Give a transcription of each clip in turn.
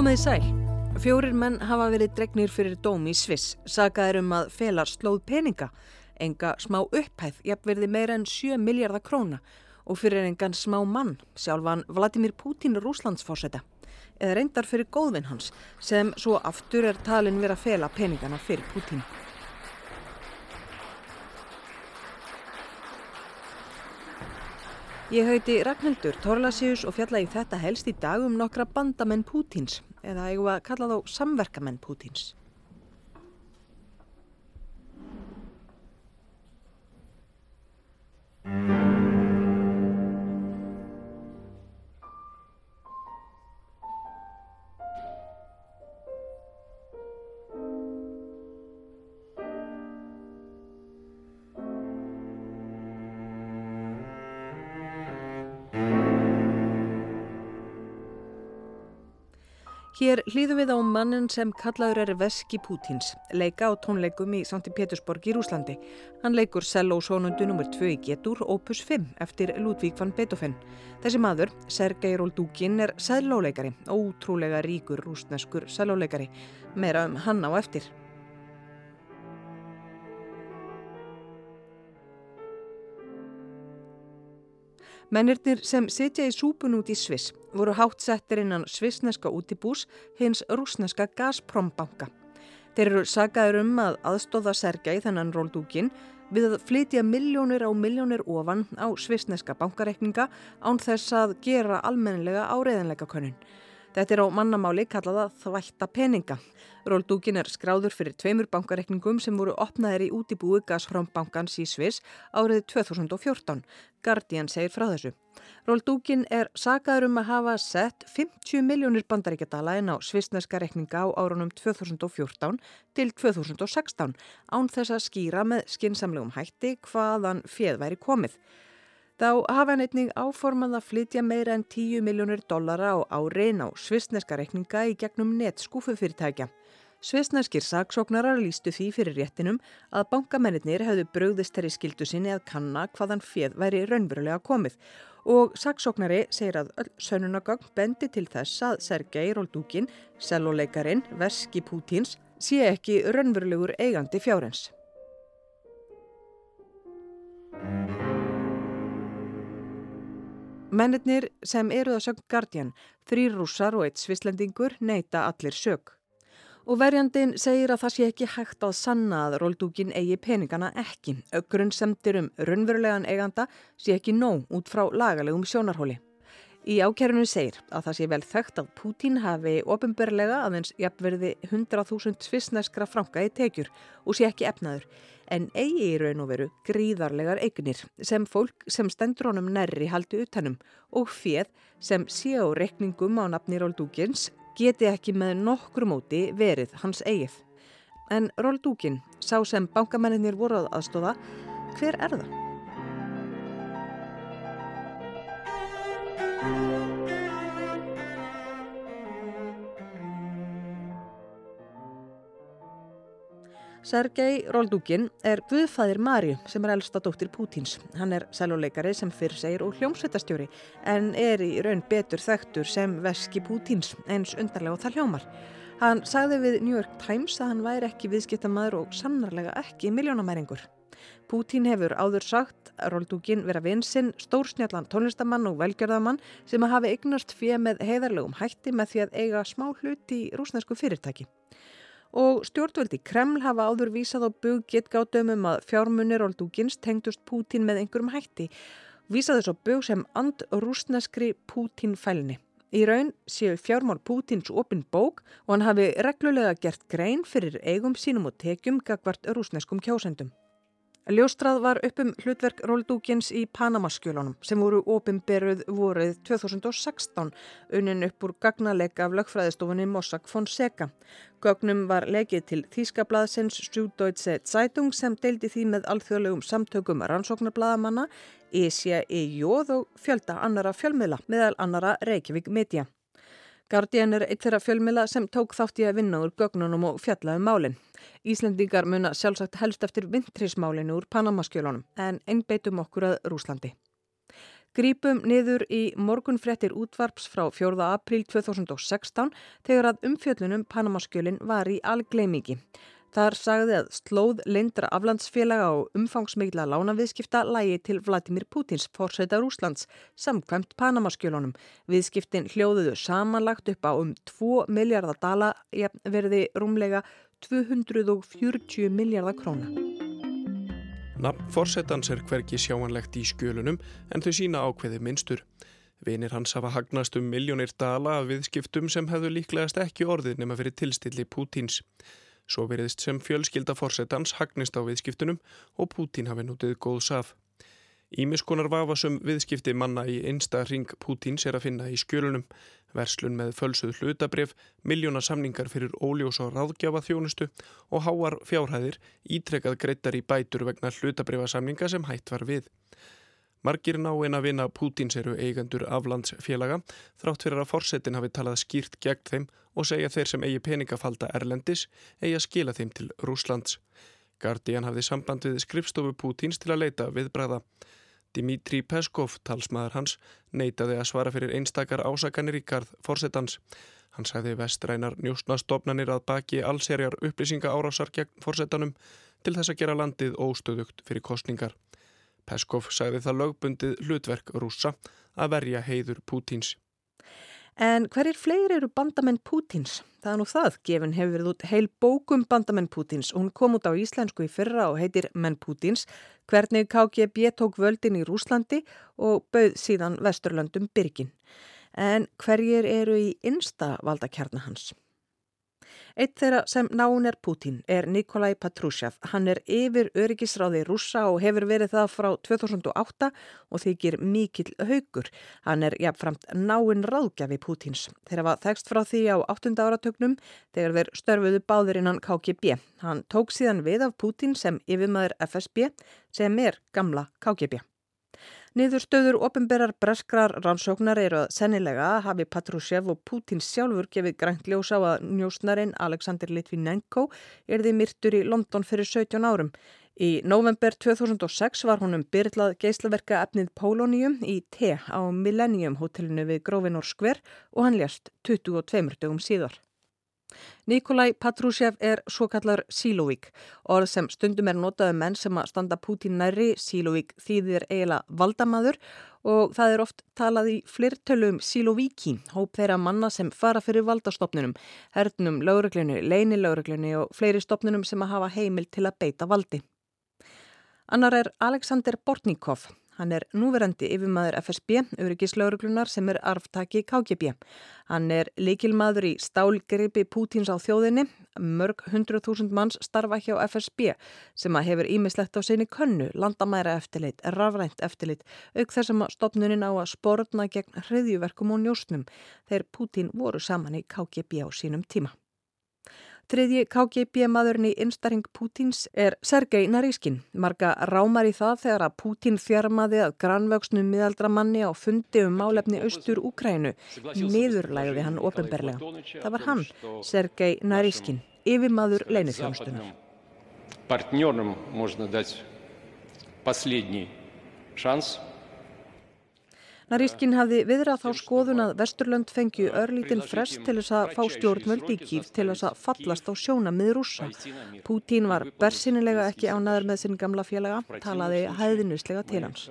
Komiði sæl. Fjórir menn hafa verið dregnir fyrir dóm í Sviss. Sagaður um að felar slóð peninga. Enga smá upphæð, jafnverði meira en 7 miljardar króna. Og fyrir engan smá mann, sjálfan Vladimir Putin Rúslandsforsetta. Eða reyndar fyrir góðvinn hans, sem svo aftur er talin verið að fela peningana fyrir Putin. Ég heiti Ragnhildur Torlasíus og fjalla í þetta helst í dag um nokkra bandamenn Pútins eða var að kalla þá samverkamenn Pútins. Hér hlýðum við á mannin sem kallaður er Veski Pútins, leika á tónleikum í Santi Pétursborg í Rúslandi. Hann leikur Selló-sónundu nr. 2 í getur, opus 5, eftir Ludvík van Beethoven. Þessi maður, Sergei Roldúkin, er sellóleikari, ótrúlega ríkur rúsneskur sellóleikari. Meira um hann á eftir. Mennirnir sem sitja í súpun út í Sviss voru hátt settir innan svissneska útibús hins rúsneska Gazprom banka. Þeir eru sagaður um að aðstóða serga í þennan róldúkin við að flytja miljónir á miljónir ofan á svissneska bankareikninga án þess að gera almennilega áreiðanleika konun. Þetta er á mannamáli kallaða þvætta peninga. Róldúkin er skráður fyrir tveimur bankareikningum sem voru opnaðir í útibúi Gazprom-bankans í Sviss árið 2014. Guardian segir frá þessu. Róldúkin er sagaður um að hafa sett 50 miljónir bandaríkjadala inn á svissneska reikninga á árunum 2014 til 2016 án þess að skýra með skinsamlegum hætti hvaðan fjöð væri komið. Þá hafa hann einnig áformað að flytja meira en 10 miljónir dollara á árein á svissneska reikninga í gegnum netskúfufyrirtækja. Svissneskir saksóknarar lístu því fyrir réttinum að bankamennir hefðu bröðist þeirri skildu sinni að kanna hvaðan fjöð væri raunverulega komið og saksóknari segir að öll sönunagögn bendi til þess að Sergei Roldúkin, selvoleikarin, Veski Pútins, sé ekki raunverulegur eigandi fjárens. Mennir sem eru það sögn Guardian, þrýr rússar og eitt svislendingur neyta allir sög. Og verjandin segir að það sé ekki hægt að sanna að Róldúkin eigi peningana ekki. Ögrun semtir um raunverulegan eiganda sé ekki nóg út frá lagalegum sjónarhóli. Í ákjærinu segir að það sé vel þekkt að Pútín hafi ofinberlega aðeins jafnverði 100.000 svissneskra franka í tekjur og sé ekki efnaður en eigi í raun og veru gríðarlegar eignir sem fólk sem stendur honum nærri haldi utanum og fjöð sem sé á rekningum á nafni Róldúkins geti ekki með nokkru móti verið hans eigið. En Róldúkin sá sem bankamennir voru að aðstofa, hver er það? Sergei Roldúkin er guðfæðir Marju sem er elsta dóttir Pútins. Hann er sæluleikari sem fyrr segir og hljómsveitastjóri en er í raun betur þekktur sem veski Pútins eins undarlega og það hljómar. Hann sagði við New York Times að hann væri ekki viðskiptamaður og sannarlega ekki miljónamæringur. Pútín hefur áður sagt að Roldúkin vera vinsinn, stórsnjallan tónlistamann og velgjörðamann sem að hafi eignast fyrir með heiðarlegum hætti með því að eiga smá hluti í rúsnesku fyrirtæki og stjórnvöldi Kreml hafa áður vísað á bug getgátum um að fjármunir Oldúkins tengdust Pútin með einhverjum hætti. Vísað þess á bug sem and-rúsneskri Pútin-fælni. Í raun séu fjármál Pútins opinn bók og hann hafi reglulega gert grein fyrir eigum sínum og tekjum gagvart rúsneskum kjósendum. Ljóstrað var upp um hlutverk Róldúkins í Panamaskjölunum sem voru opimberuð voruð 2016 unin upp úr gagnalega af lögfræðistofunni Mossack Fonseca. Gögnum var legið til Þýskablaðsins Stjúdóitse Zeitung sem deildi því með alþjóðlegum samtökum rannsóknarblaðamanna, ESJ-EJ og fjölda annara fjölmiðla meðal annara Reykjavík Media. Guardian er eitt þeirra fjölmila sem tók þátt í að vinna úr gögnunum og fjalla um málinn. Íslendingar muna sjálfsagt helst eftir vintrismálinu úr Panamaskjölunum en einbeitum okkur að Rúslandi. Grípum niður í morgunfrettir útvarps frá 4. apríl 2016 þegar að umfjöllunum Panamaskjölin var í algleimingi. Þar sagði að slóð leindra aflandsfélaga og umfangsmigla lánaviðskipta lægi til Vladimir Putins, fórsæta Rúslands, samkvæmt Panamaskjölunum. Viðskiptin hljóðuðu samanlagt upp á um 2 miljardar dala verði rúmlega 240 miljardar króna. Nafn fórsætans er hverki sjáanlegt í skjölunum en þau sína ákveði minnstur. Vinir hans hafa hagnast um miljónir dala af viðskiptum sem hefðu líklegast ekki orðið nema fyrir tilstilli Putins. Svo veriðist sem fjölskylda fórsetans hagnist á viðskiptunum og Pútín hafi nútið góð saf. Ímiskonar vafasum viðskipti manna í einsta ring Pútíns er að finna í skjölunum, verslun með fölsuð hlutabref, miljónasamningar fyrir óljós og ráðgjafa þjónustu og háar fjárhæðir ítrekkað greittar í bætur vegna hlutabrifasamninga sem hætt var við. Margir náinn að vinna Pútins eru eigendur aflandsfélaga þrátt fyrir að forsetin hafi talað skýrt gegn þeim og segja þeir sem eigi peningafalda Erlendis eigi að skila þeim til Rúslands. Guardian hafði samband við skrifstofu Pútins til að leita við bræða. Dimitri Peskov, talsmaður hans, neitaði að svara fyrir einstakar ásakanir í garð forsetans. Hann sagði vestrænar njóstnastofnanir að baki allserjar upplýsinga árásar gegn forsetanum til þess að gera landið óstöðugt fyrir kostningar. Peskov sagði það lögbundið hlutverk rúsa að verja heiður Pútins. En hverjir fleiri eru bandamenn Pútins? Það er nú það, gefin hefur verið út heil bókum bandamenn Pútins hún kom út á íslensku í fyrra og heitir Menn Pútins, hvernig KGB tók völdin í Rúslandi og bauð síðan Vesturlöndum Byrgin. En hverjir eru í innsta valdakjarna hans? Eitt þeirra sem nán er Putin er Nikolai Patrushev. Hann er yfir öryggisráði rúsa og hefur verið það frá 2008 og þykir mikill haugur. Hann er jafnframt náinn ráðgjafi Putins. Þeirra var þekst frá því á 8. áratögnum þegar þeir störfuðu báður innan KGB. Hann tók síðan við af Putin sem yfirmaður FSB sem er gamla KGB. Niðurstöður ofinberar breskrar rannsóknar eru að sennilega hafi Patrushev og Putin sjálfur gefið grænt ljós á að njósnarinn Alexander Litvinenko erði myrtur í London fyrir 17 árum. Í november 2006 var honum byrlað geislaverka efnið Polonium í T á Millennium hotellinu við Grófinor Skver og hann lést 22 dögum síðar. Nikolai Patrushev er svo kallar Sílóvík. Orð sem stundum er notaðu um menn sem að standa Pútín næri. Sílóvík þýðir eiginlega valdamaður og það er oft talað í flirtölu um Sílóvíki, hóp þeirra manna sem fara fyrir valdastofnunum, hernum, lauruglunni, leinilauruglunni og fleiri stofnunum sem að hafa heimil til að beita valdi. Annar er Alexander Bortnikov. Hann er núverandi yfirmaður FSB, öryggislauruglunar sem er arftaki KGB. Hann er leikilmaður í stálgripi Pútins á þjóðinni. Mörg hundru þúsund manns starfa hjá FSB sem að hefur ímislegt á sinni könnu, landamæra eftirlit, rafrænt eftirlit, auk þessum að stopnunin á að sportna gegn hriðjuverkum og njóstnum þegar Pútin voru saman í KGB á sínum tíma. Þriðji KGB maðurinn í innstæring Pútins er Sergei Narískin. Marga rámar í það þegar að Pútin þjarmaði að grannvöksnum miðaldra manni á fundi um málefni austur Úkrænu. Niðurlægði hann ofinberlega. Það var hann, Sergei Narískin, yfirmaður leinithjónstunar. Partnjónum можна дать последний шанс Narískin hafði viðrað þá skoðun að Vesturlönd fengju örlítinn frest til þess að fá stjórnvöld í kýf til þess að fallast á sjóna með rúsa. Pútín var bersinilega ekki ánaður með sinn gamla félaga, talaði hæðinuslega til hans.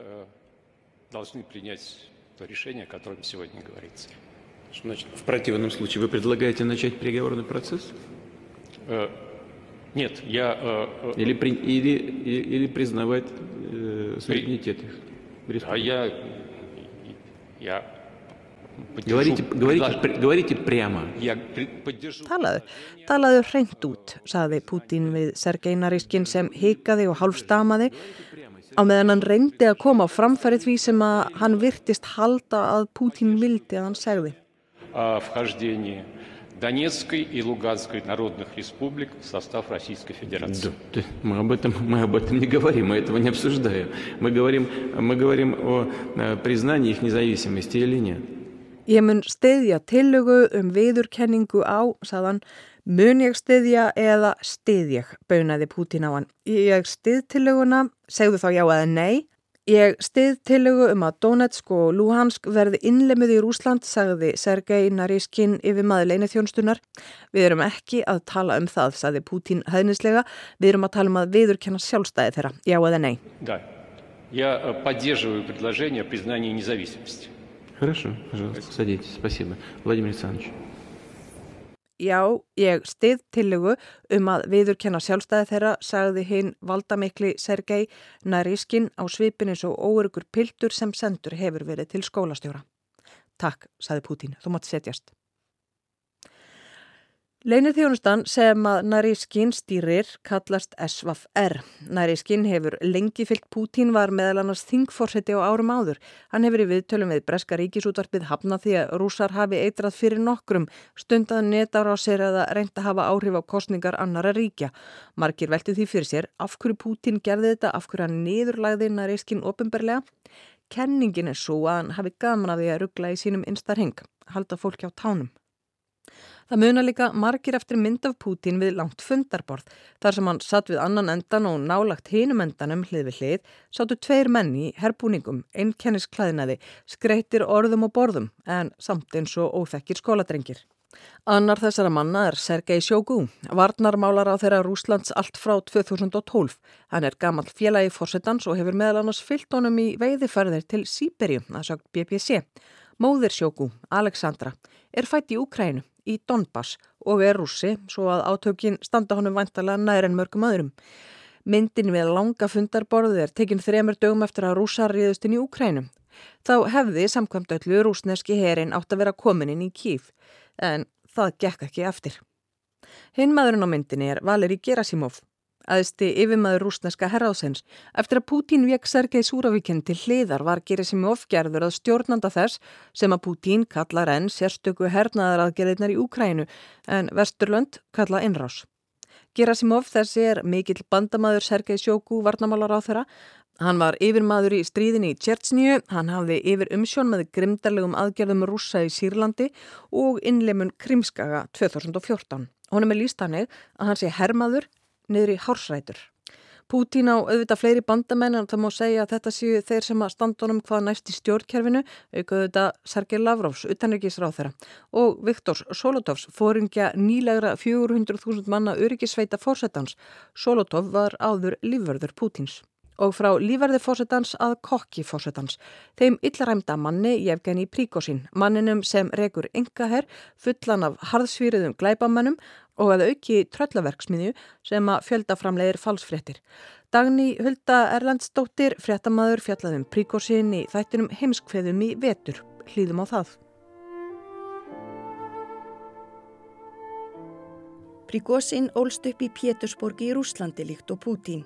В противном случае вы предлагаете начать переговорный процесс? Нет, я... Или, или, или признавать э, суверенитет их? А я Говорите, говорите, говорите прямо. Talaðu, talaðu hreint út, saði Putin við Sergei Narískin sem hikaði og hálfstamaði á meðan hann reyndi að koma á framfæri því sem að hann virtist halda að Putin vildi að hann segði. Вхождение Донецкой и Луганской народных республик в состав Российской Федерации. Да, мы, об этом, мы об этом не говорим, мы этого не обсуждаем. Мы говорим, мы говорим о признании их независимости или нет. Ég mun stiðja tillögu um viðurkenningu á, saðan, mun ég stiðja eða stið ég, baunaði Pútin á hann. Ég stið tillöguna, segðu þá já eða nei, Ég stið tillögu um að Donetsk og Luhansk verði innlemuð í Rúsland, sagði Sergei Nariskin yfir maðurleini þjónstunar. Við erum ekki að tala um það, sagði Putin hæðnislega. Við erum að tala um að viðurkenna sjálfstæði þeirra, já eða nei. Да, я э, поддерживаю предложение о признании независимости. Хорошо, пожалуйста, садитесь. Спасибо. Владимир Александрович. Já, ég stið tillögu um að viðurkenna sjálfstæði þeirra, sagði hinn valdamikli Sergei Nariskin á svipin eins og óörugur piltur sem sendur hefur verið til skólastjóra. Takk, sagði Putin, þú mátt setjast. Leinir þjónustan sem að Narískin stýrir kallast SVFR. Narískin hefur lengi fyllt Pútín var meðal annars þingforseti á árum áður. Hann hefur í viðtölum við Breska ríkisútvarpið hafnað því að rúsar hafi eitrað fyrir nokkrum stundað netára á sér eða reynda að hafa áhrif á kostningar annara ríkja. Markir velti því fyrir sér af hverju Pútín gerði þetta, af hverju hann niðurlæði Narískin ofinberlega. Kenningin er svo að hann hafi gaman að því að ruggla í sínum instarheng, halda fólki á tánum. Það muna líka margir eftir mynd af Pútín við langt fundarborð. Þar sem hann satt við annan endan og nálagt hinum endanum hlið við hlið, sáttu tveir menn í herbúningum, einnkennisklæðinaði, skreitir orðum og borðum, en samt eins og óþekkir skóladrengir. Annar þessara manna er Sergei Sjógú, varnarmálar á þeirra Rúslands allt frá 2012. Hann er gammal félagi fórsetans og hefur meðal annars fyllt honum í veiðiferðir til Sýberju, að sagt BBC. Móðir Sjógú, Aleksandra, er fætt í Úkrænu í Donbass og er rússi svo að átökin standa honum vantalega nær en mörgum öðrum. Myndin við langa fundarborðu er tekinn þremur dögum eftir að rússar ríðust inn í Úkrænum. Þá hefði samkvæmt öllu rúsneski herin átt að vera komin inn í Kív en það gekk ekki eftir. Hinn maðurinn á myndinni er Valeri Gerasimov aðsti yfirmaður rúsneska herráðsins. Eftir að Pútín vek Sergei Súravíkinn til hliðar var gerið sem ofgerður að stjórnanda þess sem að Pútín kallar enn sérstöku hernaðaraðgerðinar í Úkrænu en Vesturlönd kalla innrás. Gerasimov þessi er mikill bandamaður Sergei Sjóku varnamálar á þeirra. Hann var yfirmaður í stríðinni í Tjertsníu, hann hafði yfir umsjón með grimdarlegum aðgerðum rúsa í Sýrlandi og innleimun Krimskaga 2014. Honum er líst hannig að hann sé hermaður niður í hársrætur. Pútín á auðvitað fleiri bandamenn en það má segja að þetta séu þeir sem að standa honum hvað næst í stjórnkerfinu, auðvitað Sergei Lavrovs, utanrikisráð þeirra og Viktors Solotovs, fóringja nýlegra 400.000 manna öryggisveita fórsetans. Solotov var áður lífverður Pútins og frá lífverði fórsetans að kokki fórsetans. Þeim illaræmda manni Jefgeni Príkosín, manninum sem rekur engaherr fullan af harðsvíriðum glæbamennum og að auki tröllaverksmiðju sem að fjöldaframlegir falsfrettir. Dagni Hulda Erlandsdóttir, fréttamaður fjallaðum Príkosín í þættinum heimskveðum í vetur. Hlýðum á það. Príkosín ólst upp í Pétursborgi í Rúslandi líkt og Pútín.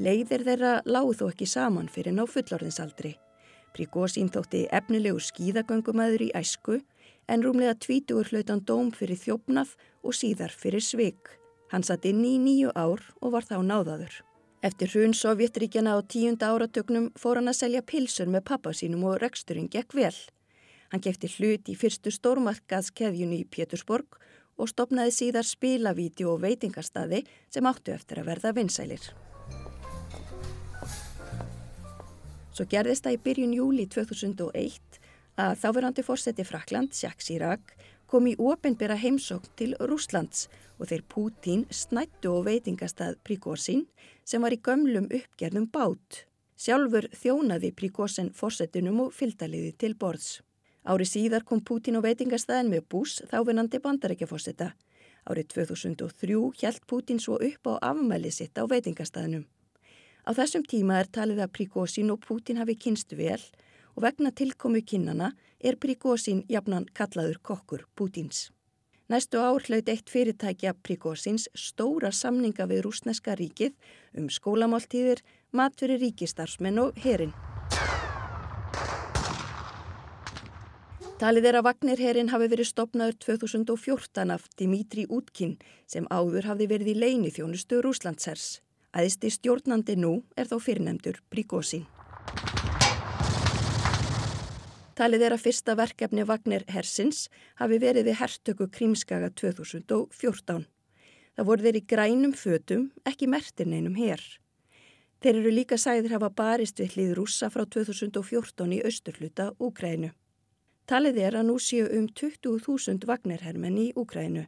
Leiðir þeirra láð þó ekki saman fyrir ná fullorðinsaldri. Príkosín þótti efnilegu skíðagöngumæður í æsku en rúmlega tvítugur hlautan dóm fyrir þjófnað og síðar fyrir svig. Hann satt inn í nýju ár og var þá náðaður. Eftir hrun Sovjetríkjana á tíunda áratögnum fór hann að selja pilsur með pappa sínum og reksturinn gekk vel. Hann gefti hlut í fyrstu stórmarkaðskeðjunni í Pétursborg og stopnaði síðar spilavíti og veitingarstaði sem áttu eftir að verða vinsælir. Svo gerðist það í byrjun júli 2001 að þáverandi fórseti Frakland, Jacques Chirac, kom í ofinbera heimsókn til Rúslands og þeir Pútín snættu og veitingastað Príkósin sem var í gömlum uppgerðum bát. Sjálfur þjónaði Príkósin fórsetunum og fylgdaliði til borðs. Ári síðar kom Pútín á veitingastaðin með bús þávinnandi bandarækjafórseta. Árið 2003 hjælt Pútín svo upp á afmæli sitt á veitingastaðinum. Á þessum tíma er talið að Príkósin og Pútin hafi kynst vel og vegna tilkomu kinnana er Príkósin jafnan kallaður kokkur Pútins. Næstu ár hlaut eitt fyrirtækja Príkósins stóra samninga við rúsneska ríkið um skólamáltíðir, matveri ríkistarsmenn og herin. Talið er að Vagnirherin hafi verið stopnaður 2014 af Dimitri Útkin sem áður hafði verið í leini þjónustu Rúslandsers. Æðsti stjórnandi nú er þó fyrirnemdur Príkósin. Talið er að fyrsta verkefni Vagnir Hersins hafi verið við hertöku Krímskaga 2014. Það voru þeir í grænum fötum, ekki mertir neinum hér. Þeir eru líka sæðir hafa barist við hlið rússa frá 2014 í austurhluta Úkrænu. Talið er að nú séu um 20.000 vagnarhermenn í Úkrænu.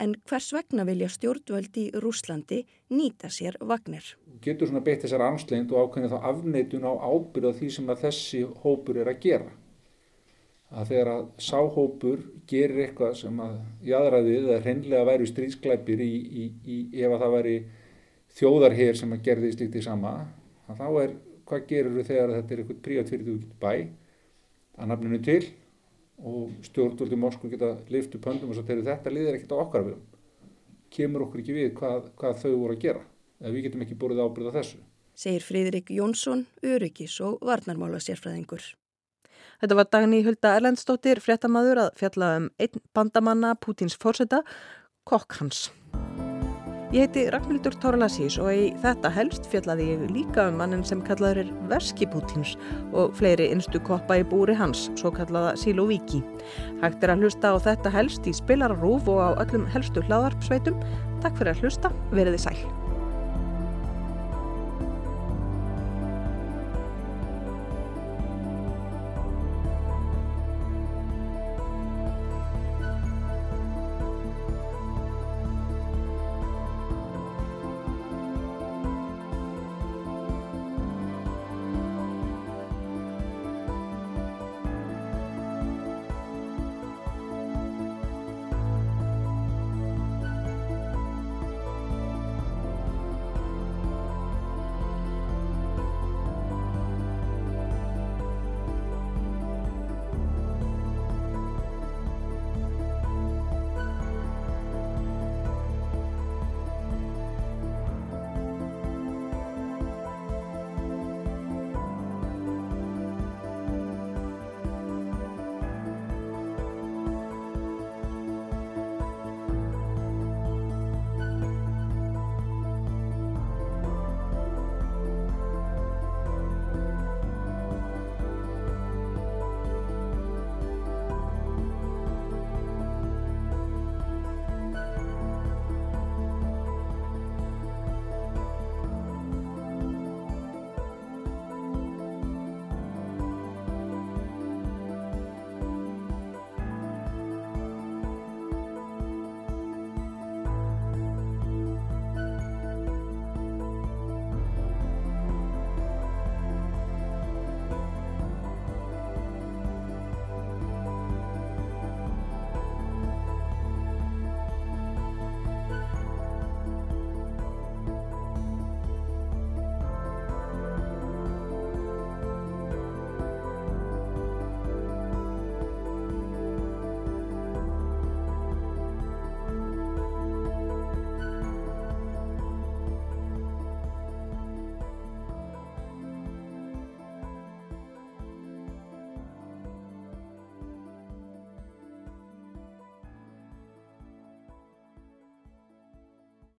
En hvers vegna vilja stjórnvöld í Rúslandi nýta sér vagnar? Getur svona beitt þessar ansleint og ákveðin þá afneitun á ábyrða því sem að þessi hópur er að gera. Að þegar að sáhópur gerir eitthvað sem að jæðraðið eða hreinlega væri stríðsklæpir í, í, í ef að það væri þjóðarher sem að gerði slíktið sama þá er, hvað gerur við þegar þetta er eitthvað príat fyrir þú bæ að nafninu til og stjórnvöldi Moskva geta liftu pöndum og svo þegar þetta liðir ekkert á okkar við kemur okkur ekki við hvað, hvað þau voru að gera eða við getum ekki búið ábyrða þessu segir Fríðrik Jónsson, öryggis og varnarmála sérfræðingur. Þetta var dagni Hulda Erlendstóttir, fréttamaður að fjalla um einn bandamanna Pútins fórseta, kokk hans. Ég heiti Ragnhildur Tóralasís og í þetta helst fjallaði ég líka um mannin sem kallaður er Verskipútins og fleiri innstu koppa í búri hans, svo kallaða Silovíki. Hægt er að hlusta á þetta helst í spilararúf og á öllum helstu hlaðarpsveitum. Takk fyrir að hlusta, veriði sæl.